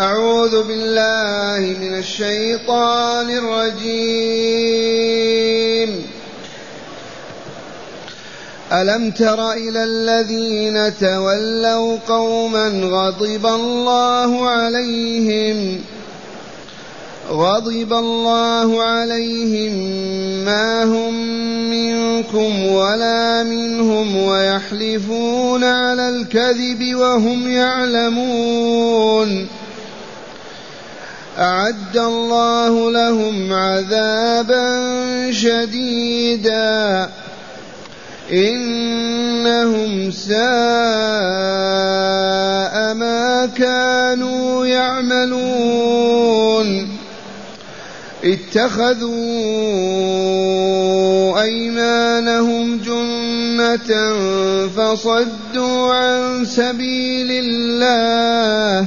أعوذ بالله من الشيطان الرجيم. ألم تر إلى الذين تولوا قوما غضب الله عليهم غضب الله عليهم ما هم منكم ولا منهم ويحلفون على الكذب وهم يعلمون. أعد الله لهم عذابا شديدا. إنهم ساء ما كانوا يعملون. اتخذوا أيمانهم جنة فصدوا عن سبيل الله.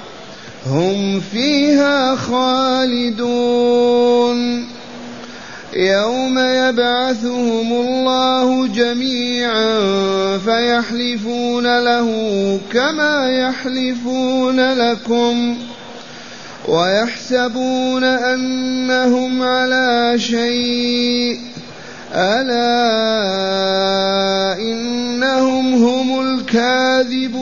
هم فيها خالدون. يوم يبعثهم الله جميعا فيحلفون له كما يحلفون لكم ويحسبون أنهم على شيء. ألا إنهم هم الكاذبون.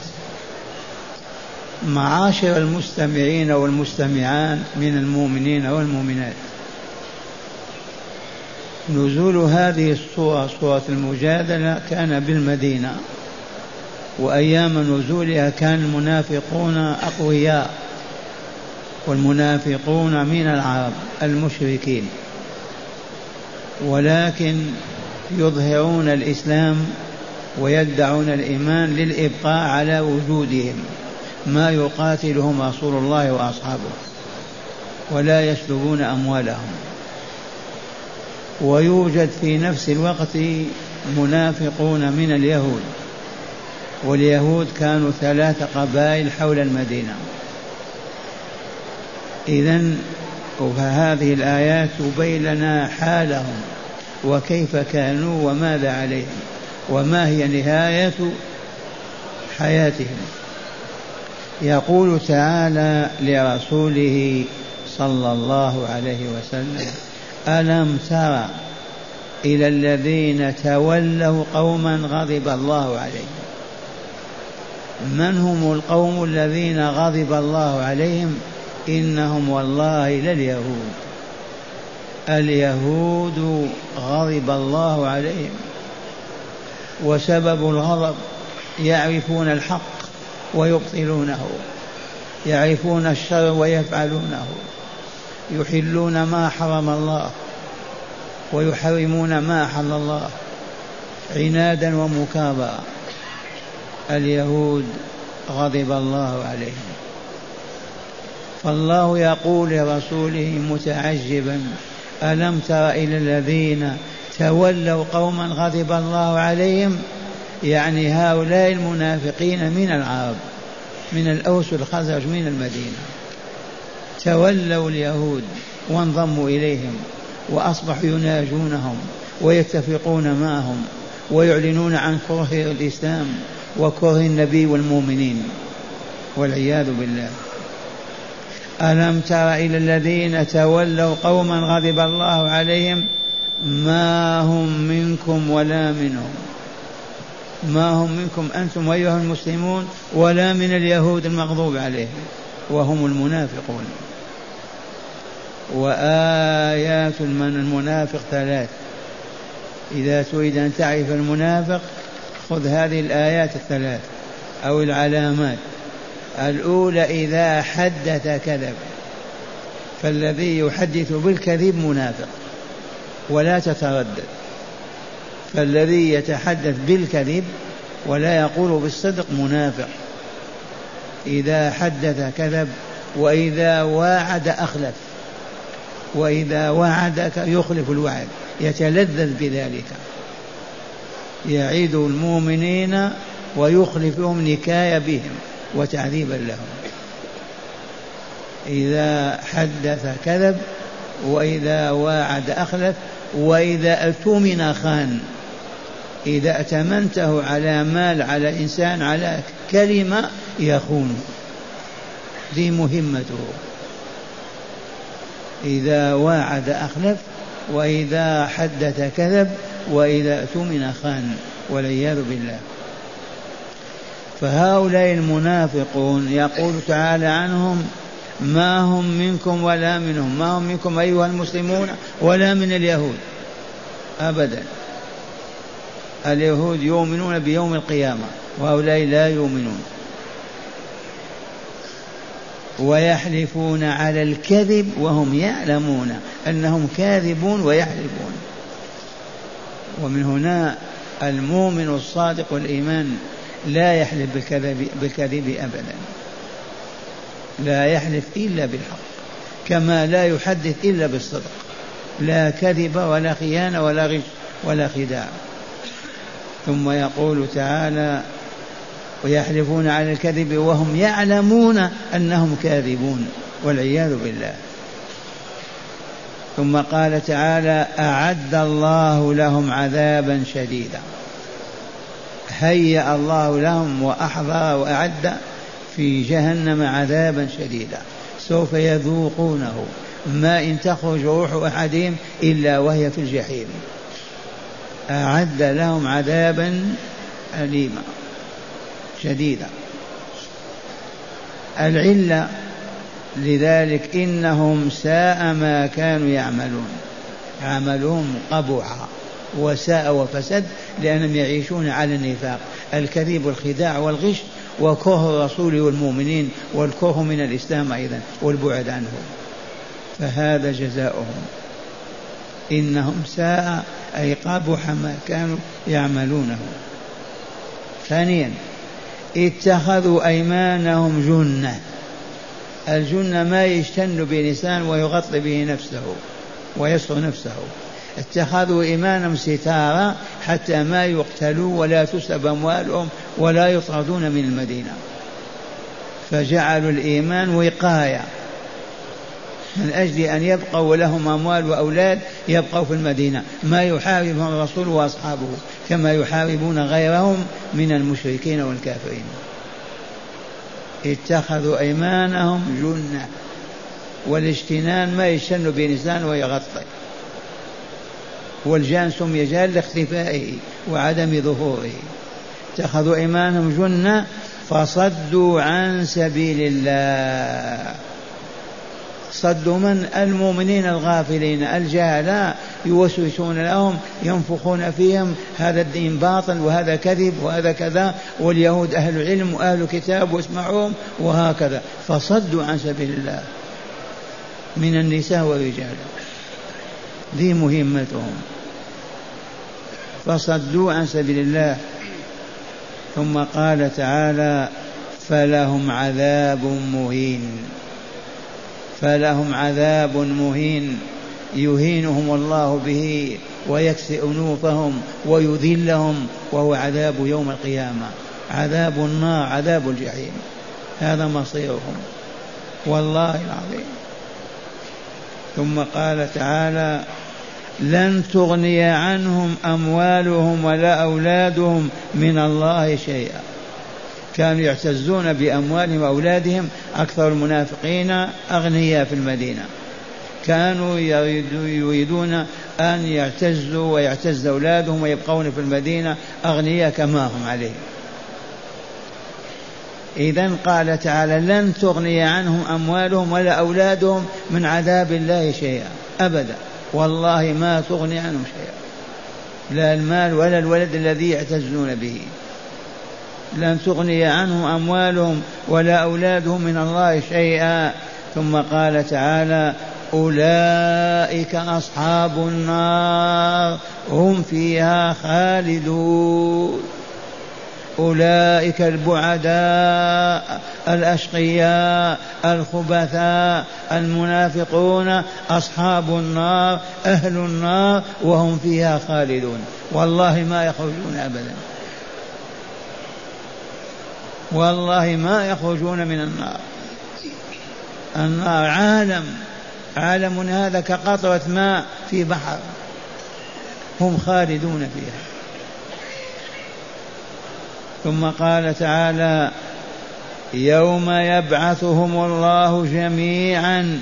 معاشر المستمعين والمستمعان من المؤمنين والمؤمنات. نزول هذه الصورة صورة المجادلة كان بالمدينة وأيام نزولها كان المنافقون أقوياء والمنافقون من العرب المشركين. ولكن يظهرون الإسلام ويدعون الإيمان للإبقاء على وجودهم. ما يقاتلهم رسول الله وأصحابه ولا يسلبون أموالهم. ويوجد في نفس الوقت منافقون من اليهود واليهود كانوا ثلاث قبائل حول المدينة. اذا فهذه الآيات تبين لنا حالهم وكيف كانوا وماذا عليهم وما هي نهاية حياتهم. يقول تعالى لرسوله صلى الله عليه وسلم ألم تر إلى الذين تولوا قوما غضب الله عليهم؟ من هم القوم الذين غضب الله عليهم؟ إنهم والله لليهود. اليهود غضب الله عليهم. وسبب الغضب يعرفون الحق. ويبطلونه يعرفون الشر ويفعلونه يحلون ما حرم الله ويحرمون ما أحل الله عنادا ومكابرة اليهود غضب الله عليهم. فالله يقول لرسوله متعجبا ألم تر إلى الذين تولوا قوما غضب الله عليهم؟ يعني هؤلاء المنافقين من العرب من الأوس والخزرج من المدينة. تولوا اليهود وانضموا إليهم وأصبحوا يناجونهم ويتفقون معهم ويعلنون عن كره الإسلام وكره النبي والمؤمنين والعياذ بالله. ألم تر إلى الذين تولوا قوما غضب الله عليهم؟ ما هم منكم ولا منهم. ما هم منكم أنتم أيها المسلمون ولا من اليهود المغضوب عليهم وهم المنافقون. وآيات من المنافق ثلاث. إذا تريد أن تعرف المنافق خذ هذه الآيات الثلاث أو العلامات. الأولى إذا حدث كذب. فالذي يحدث بالكذب منافق ولا تتردد. فالذي يتحدث بالكذب ولا يقول بالصدق منافق. إذا حدث كذب وإذا واعد أخلف. وإذا وعدك يخلف الوعد. يتلذذ بذلك. يعيد المؤمنين ويخلفهم نكاية بهم وتعذيبا لهم. إذا حدث كذب وإذا واعد أخلف وإذا أتمن خان. إذا أتمنته على مال على إنسان على كلمة يخون دي مهمته. إذا واعد أخلف وإذا حدث كذب وإذا اؤتمن خان والعياذ بالله. فهؤلاء المنافقون يقول تعالى عنهم ما هم منكم ولا منهم ما هم منكم أيها المسلمون ولا من اليهود. أبدا. اليهود يؤمنون بيوم القيامة وهؤلاء لا يؤمنون. ويحلفون على الكذب وهم يعلمون أنهم كاذبون ويحلفون. ومن هنا المؤمن الصادق والإيمان لا يحلف بالكذب, بالكذب ابدا. لا يحلف إلا بالحق كما لا يحدث إلا بالصدق. لا كذب ولا خيانة ولا غش ولا خداع. ثم يقول تعالى ويحلفون على الكذب وهم يعلمون أنهم كاذبون والعياذ بالله. ثم قال تعالى أعد الله لهم عذابا شديدا. هيأ الله لهم واحضر وأعد في جهنم عذابا شديدا. سوف يذوقونه. ما إن تخرج روح أحدهم إلا وهي في الجحيم. أعد لهم عذابا اليما شديدة العلة لذلك إنهم ساء ما كانوا يعملون. عملهم قبح وساء وفسد لأنهم يعيشون على النفاق. الكذب والخداع والغش وكره الرسول والمؤمنين والكره من الإسلام أيضا والبعد عنه فهذا جزاؤهم. إنهم ساء أي قبح ما كانوا يعملونه. ثانيا اتخذوا أيمانهم جنة. الجنة ما يشتن بلسان ويغطي به نفسه ويسر نفسه. اتخذوا إيمانهم ستارا حتى ما يقتلوا ولا تسلب أموالهم ولا يطردون من المدينة. فجعلوا الإيمان وقاية. من أجل أن يبقوا ولهم أموال وأولاد يبقوا في المدينة. ما يحاربهم الرسول وأصحابه كما يحاربون غيرهم من المشركين والكافرين. اتخذوا أيمانهم جنة والاجتنان ما يشن بلسان ويغطي. والجان سمي جان لاختفائه وعدم ظهوره. اتخذوا أيمانهم جنة فصدوا عن سبيل الله. صدوا من المؤمنين الغافلين الجهلاء يوسوسون لهم ينفخون فيهم هذا الدين باطل وهذا كذب وهذا كذا واليهود أهل علم وأهل كتاب واسمعوهم وهكذا. فصدوا عن سبيل الله من النساء والرجال. دي مهمتهم. فصدوا عن سبيل الله. ثم قال تعالى فلهم عذاب مهين. فلهم عذاب مهين يهينهم الله به ويكسئ انوفهم ويذلهم وهو عذاب يوم القيامة. عذاب النار عذاب الجحيم. هذا مصيرهم. والله العظيم. ثم قال تعالى لن تغني عنهم أموالهم ولا أولادهم من الله شيئا. كانوا يعتزون بأموالهم وأولادهم أكثر المنافقين أغنياء في المدينة. كانوا يريدون أن يعتزوا ويعتز أولادهم ويبقون في المدينة أغنياء كما هم عليه إذا قال تعالى لن تغني عنهم أموالهم ولا أولادهم من عذاب الله شيئا أبدا. والله ما تغني عنهم شيئا. لا المال ولا الولد الذي يعتزون به. لن تغني عنهم أموالهم ولا أولادهم من الله شيئا. ثم قال تعالى أولئك أصحاب النار هم فيها خالدون. أولئك البعداء الأشقياء الخبثاء المنافقون أصحاب النار أهل النار وهم فيها خالدون. والله ما يخرجون أبدا. والله ما يخرجون من النار. النار عالم عالم هذا كقطرة ماء في بحر. هم خالدون فيها. ثم قال تعالى يوم يبعثهم الله جميعا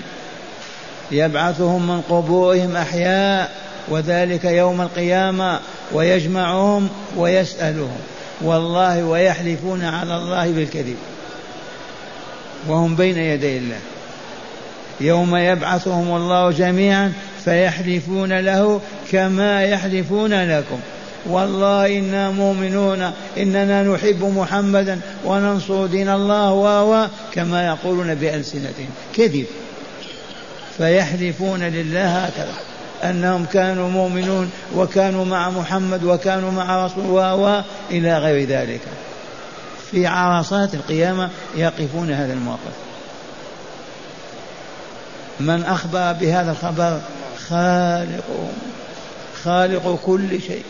يبعثهم من قبورهم أحياء وذلك يوم القيامة ويجمعهم ويسألهم. والله ويحلفون على الله بالكذب. وهم بين يدي الله. يوم يبعثهم الله جميعا فيحلفون له كما يحلفون لكم. والله إنا مؤمنون. إننا نحب محمدا وننصر دين الله و كما يقولون بألسنتهم. كذب. فيحلفون لله هكذا. أنهم كانوا مؤمنون وكانوا مع محمد وكانوا مع رسول و إلى غير ذلك. في عرصات القيامة يقفون هذا الموقف. من أخبر بهذا الخبر خالقهم خالق كل شيء.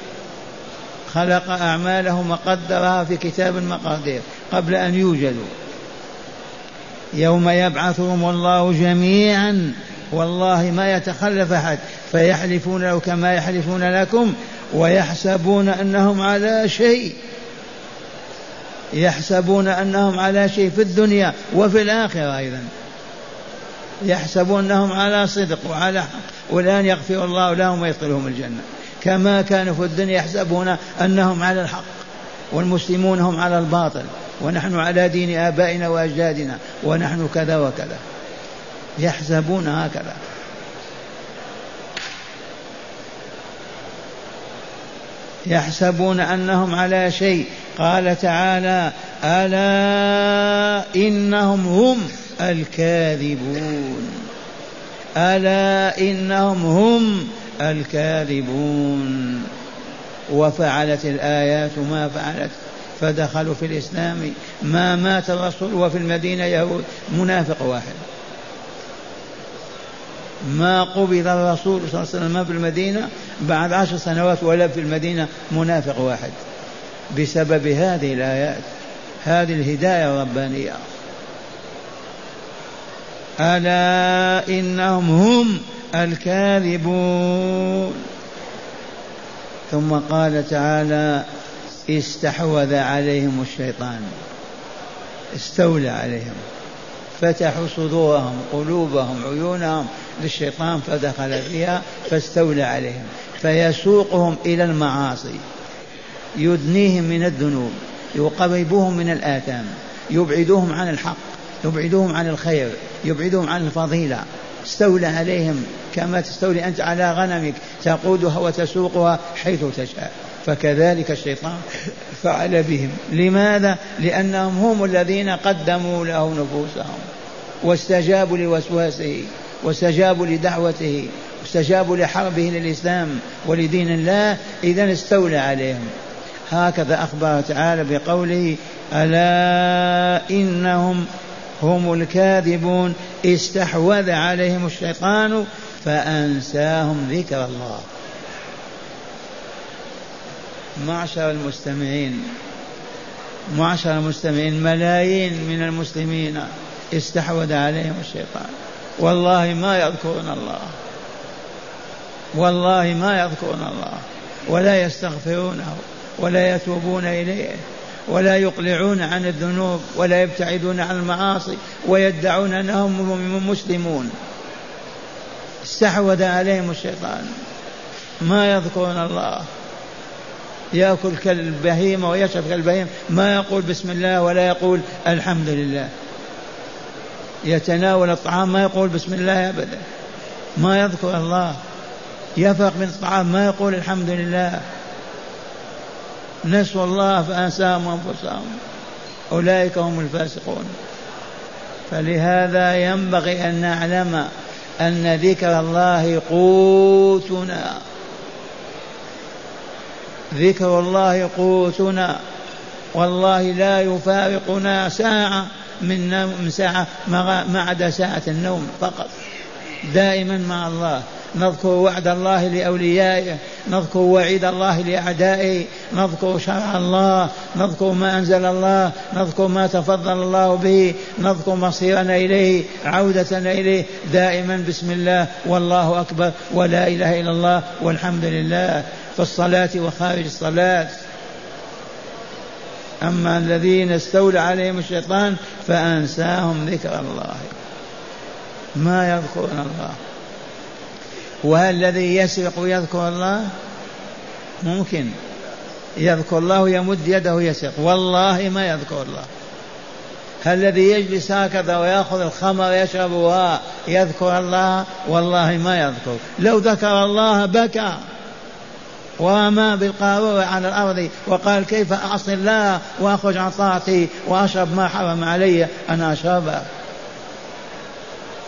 خلق أعمالهم وقدرها في كتاب المقادير قبل أن يوجدوا. يوم يبعثهم الله جميعا والله ما يتخلف أحد فيحلفون له كما يحلفون لكم ويحسبون أنهم على شيء. يحسبون أنهم على شيء في الدنيا وفي الآخرة أيضا. يحسبون أنهم على صدق وعلى حق والآن يغفر الله لهم ويدخلهم الجنة. كما كانوا في الدنيا يحسبون أنهم على الحق والمسلمون هم على الباطل. ونحن على دين آبائنا وأجدادنا ونحن كذا وكذا. يحسبون هكذا. يحسبون أنهم على شيء. قال تعالى ألا إنهم هم الكاذبون. ألا إنهم هم الكاذبون. وفعلت الآيات ما فعلت. فدخلوا في الإسلام. ما مات الرسول وفي المدينة يهود. منافق واحد. ما قبض الرسول صلى الله عليه وسلم في المدينة بعد عشر سنوات ولا في المدينة منافق واحد. بسبب هذه الآيات هذه الهداية الربانية. ألا إنهم هم الكاذبون. ثم قال تعالى استحوذ عليهم الشيطان. استولى عليهم. فتحوا صدورهم قلوبهم عيونهم للشيطان فدخل فيها فاستولى عليهم فيسوقهم إلى المعاصي. يدنيهم من الذنوب يقربهم من الآثام يبعدهم عن الحق يبعدهم عن الخير يبعدهم عن الفضيلة. استولى عليهم كما تستولي أنت على غنمك تقودها وتسوقها حيث تشاء. فكذلك الشيطان فعل بهم. لماذا؟ لأنهم هم الذين قدموا له نفوسهم واستجابوا لوسواسه واستجابوا لدعوته واستجابوا لحربه للإسلام ولدين الله. إذا استولى عليهم. هكذا أخبر تعالى بقوله ألا إنهم هم الكاذبون. استحوذ عليهم الشيطان فأنساهم ذكر الله. معشر المستمعين معشر المستمعين ملايين من المسلمين استحوذ عليهم الشيطان. والله ما يذكرون الله. والله ما يذكرون الله. ولا يستغفرونه ولا يتوبون إليه ولا يقلعون عن الذنوب ولا يبتعدون عن المعاصي ويدعون أنهم مسلمون. استحوذ عليهم الشيطان. ما يذكرون الله. يأكل كالبهيمة ويشرب كالبهيمة. ما يقول بسم الله ولا يقول الحمد لله. يتناول الطعام ما يقول بسم الله أبدا. ما يذكر الله. يفرق من الطعام ما يقول الحمد لله. نسوا الله فأنساهم أنفسهم. أولئك هم الفاسقون. فلهذا ينبغي أن نعلم أن ذكر الله قوتنا. ذكر الله قوتنا والله لا يفارقنا ساعة من من ساعة ما عدا ساعة النوم فقط. دائما مع الله. نذكر وعد الله لأوليائه نذكر وعيد الله لأعدائه نذكر شرع الله نذكر ما أنزل الله نذكر ما تفضل الله به نذكر مصيرنا إليه عودتنا إليه. دائما بسم الله والله أكبر ولا إله إلا الله والحمد لله. في الصلاة وخارج الصلاة. أما الذين استولى عليهم الشيطان فأنساهم ذكر الله. ما يذكرون الله. وهل الذي يسرق يذكر الله؟ ممكن. يذكر الله يمد يده يسرق. والله ما يذكر الله. هل الذي يجلس هكذا ويأخذ الخمر يشربها يذكر الله؟ والله ما يذكر. لو ذكر الله بكى. ورمى بالقارورة على الأرض وقال كيف أعصي الله وأخرج عن طاعتي وأشرب ما حرم علي أن أشربه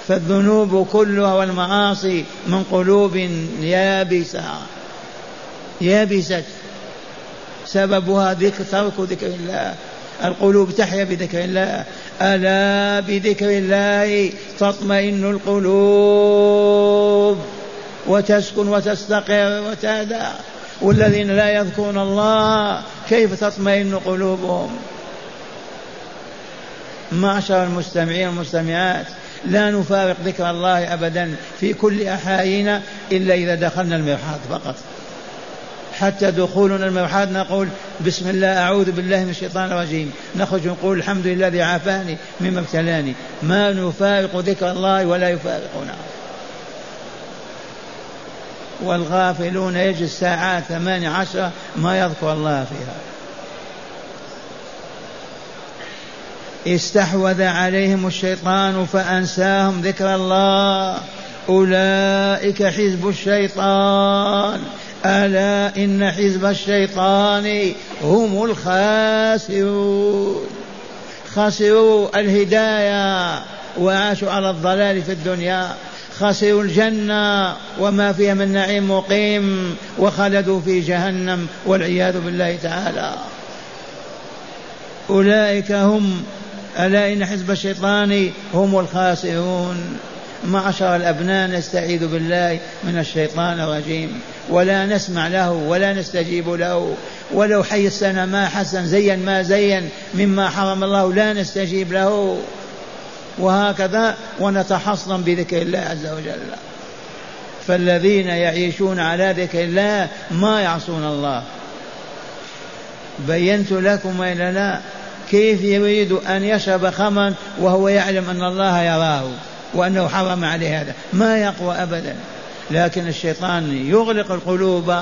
فالذنوب كلها والمعاصي من قلوب يابسة. يابست سببها ذكر ترك ذكر الله. القلوب تحيا بذكر الله. ألا بذكر الله تطمئن القلوب. وتسكن وتستقر وتهدى والذين لا يذكرون الله كيف تطمئن قلوبهم؟ معشر المستمعين والمستمعات لا نفارق ذكر الله ابدا في كل احايينا إلا إذا دخلنا المرحاض فقط. حتى دخولنا المرحاض نقول بسم الله أعوذ بالله من الشيطان الرجيم. نخرج نقول الحمد لله الذي عافاني مما ابتلاني. ما نفارق ذكر الله ولا يفارقنا. والغافلون يجلس ساعات ثمان عشر ما يذكر الله فيها. استحوذ عليهم الشيطان فأنساهم ذكر الله. أولئك حزب الشيطان. ألا إن حزب الشيطان هم الخاسرون. خسروا الهداية وعاشوا على الضلال في الدنيا. خسروا الجنة وما فيها من نعيم مقيم وخلدوا في جهنم والعياذ بالله تعالى. أولئك هم ألا إن حزب الشيطان هم الخاسرون. معشر الأبناء نستعيذ بالله من الشيطان الرجيم. ولا نسمع له ولا نستجيب له. ولو حيسنا ما حسن زين ما زين. مما حرم الله لا نستجيب له. وهكذا ونتحصن بذكر الله عز وجل. فالذين يعيشون على ذكر الله ما يعصون الله. بينت لكم وإلا لا كيف يريد أن يشرب خمرا وهو يعلم أن الله يراه وأنه حرم عليه هذا؟ ما يقوى أبدا. لكن الشيطان يغلق القلوب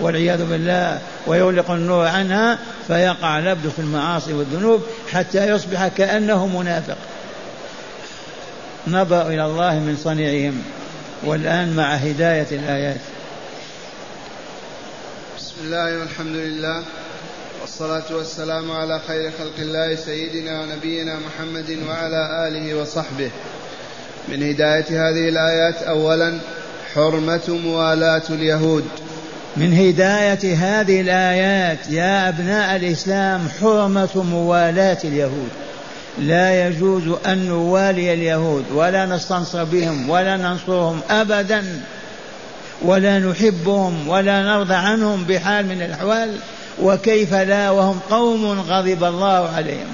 والعياذ بالله ويغلق النور عنها فيقع العبد في المعاصي والذنوب حتى يصبح كأنه منافق. نظر إلى الله من صنيعهم والآن مع هداية الآيات. بسم الله والحمد لله والصلاة والسلام على خير خلق الله سيدنا ونبينا محمد وعلى آله وصحبه. من هداية هذه الآيات أولا حرمة موالاة اليهود. من هداية هذه الآيات يا أبناء الإسلام حرمة موالاة اليهود. لا يجوز أن نوالي اليهود ولا نستنصر بهم ولا ننصرهم أبدا ولا نحبهم ولا نرضى عنهم بحال من الأحوال وكيف لا وهم قوم غضب الله عليهم.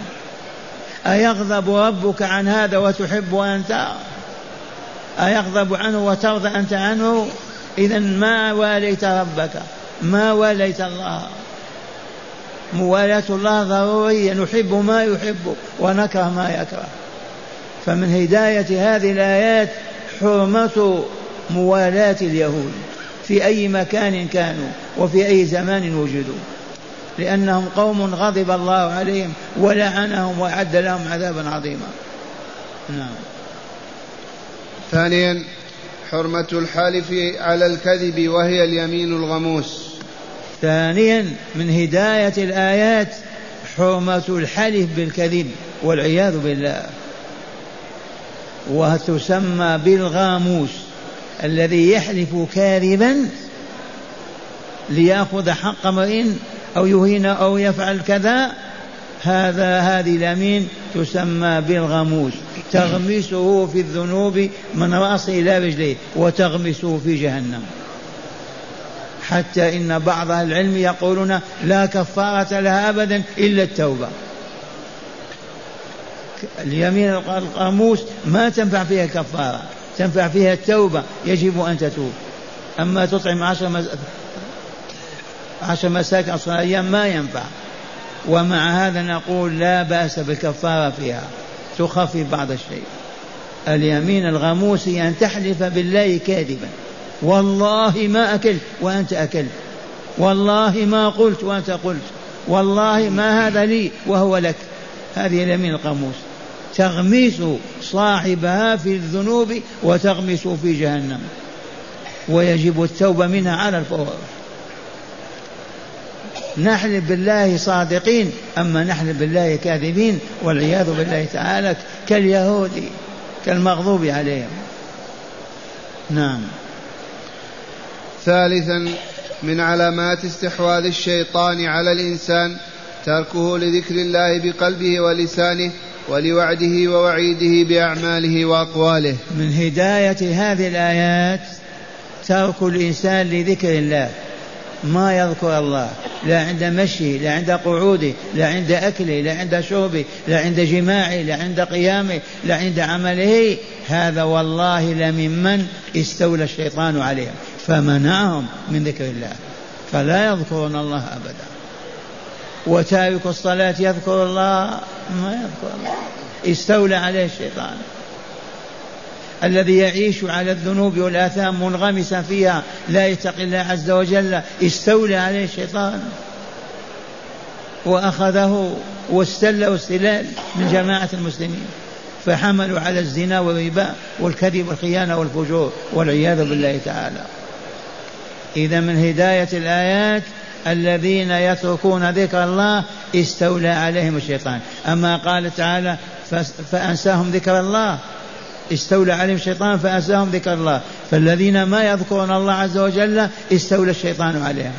أيغضب ربك عن هذا وتحب أنت؟ أيغضب عنه وترضى أنت عنه؟ إذا ما واليت ربك؟ ما واليت الله؟ موالاة الله ضرورية. نحب ما يحب ونكره ما يكره. فمن هداية هذه الآيات حرمة موالاة اليهود. في أي مكان كانوا وفي أي زمان وجدوا. لأنهم قوم غضب الله عليهم ولعنهم وأعد لهم عذابا عظيما. نعم. ثانيا حرمة الحلف على الكذب وهي اليمين الغموس. ثانيا من هداية الآيات حرمة الحلف بالكذب والعياذ بالله. وتسمى بالغاموس الذي يحلف كاذبا ليأخذ حق امرئ أو يهين أو يفعل كذا. هذا هذه اليمين تسمى بالغموس تغمسه في الذنوب من رأسه إلى رجليه وتغمسه في جهنم. حتى إن بعض أهل العلم يقولون لا كفارة لها أبدا إلا التوبة. اليمين القاموس ما تنفع فيها كفارة تنفع فيها التوبة يجب أن تتوب. أما تطعم عشر مز... عشر مساكن عشر أيام ما ينفع. ومع هذا نقول لا بأس بالكفارة فيها تخفف بعض الشيء. اليمين الغموس أن تحلف بالله كاذبا. والله ما أكلت وأنت أكلت والله ما قلت وأنت قلت. والله ما هذا لي وهو لك. هذه اليمين القاموس. تغمس صاحبها في الذنوب وتغمس في جهنم. ويجب التوبة منها على الفور نحلف بالله صادقين أما نحلف بالله كاذبين والعياذ بالله تعالى كاليهود كالمغضوب عليهم. نعم. ثالثا من علامات استحواذ الشيطان على الإنسان تركه لذكر الله بقلبه ولسانه ولوعده ووعيده بأعماله وأقواله. من هداية هذه الآيات ترك الإنسان لذكر الله. ما يذكر الله. لا عند مشي لا عند قعوده لا عند أكله لا عند شربه لا عند جماعة لا عند قيامه لا عند عمله. هذا والله لممن استولى الشيطان عليهم. فمنعهم من ذكر الله فلا يذكرون الله أبدا. وتارك الصلاة يذكر الله؟ ما يذكر الله. استولى عليه الشيطان. الذي يعيش على الذنوب والآثام منغمسا فيها لا يتقي الله عز وجل استولى عليه الشيطان. وأخذه واستله استلال من جماعة المسلمين فحملوا على الزنا والربا والكذب والخيانة والفجور والعياذ بالله تعالى. إذا من هداية الآيات الذين يتركون ذكر الله استولى عليهم الشيطان. أما قال تعالى فأنساهم ذكر الله. استولى عليهم الشيطان فأنساهم ذكر الله. فالذين ما يذكرون الله عز وجل استولى الشيطان عليهم.